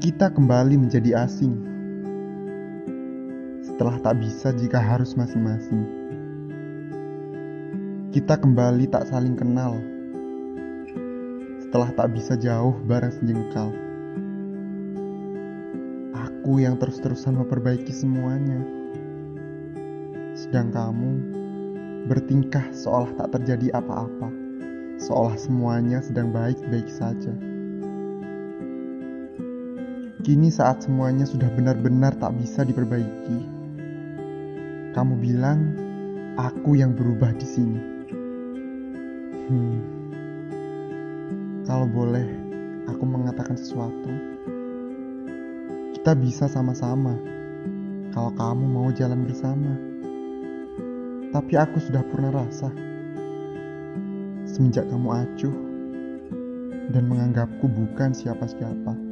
kita kembali menjadi asing. Setelah tak bisa jika harus masing-masing, kita kembali tak saling kenal. Setelah tak bisa jauh bareng sejengkal, aku yang terus-terusan memperbaiki semuanya, sedang kamu bertingkah seolah tak terjadi apa-apa, seolah semuanya sedang baik-baik saja. Kini saat semuanya sudah benar-benar tak bisa diperbaiki, kamu bilang aku yang berubah di sini. Hmm. Kalau boleh aku mengatakan sesuatu, kita bisa sama-sama kalau kamu mau jalan bersama. Tapi aku sudah pernah rasa semenjak kamu acuh dan menganggapku bukan siapa-siapa.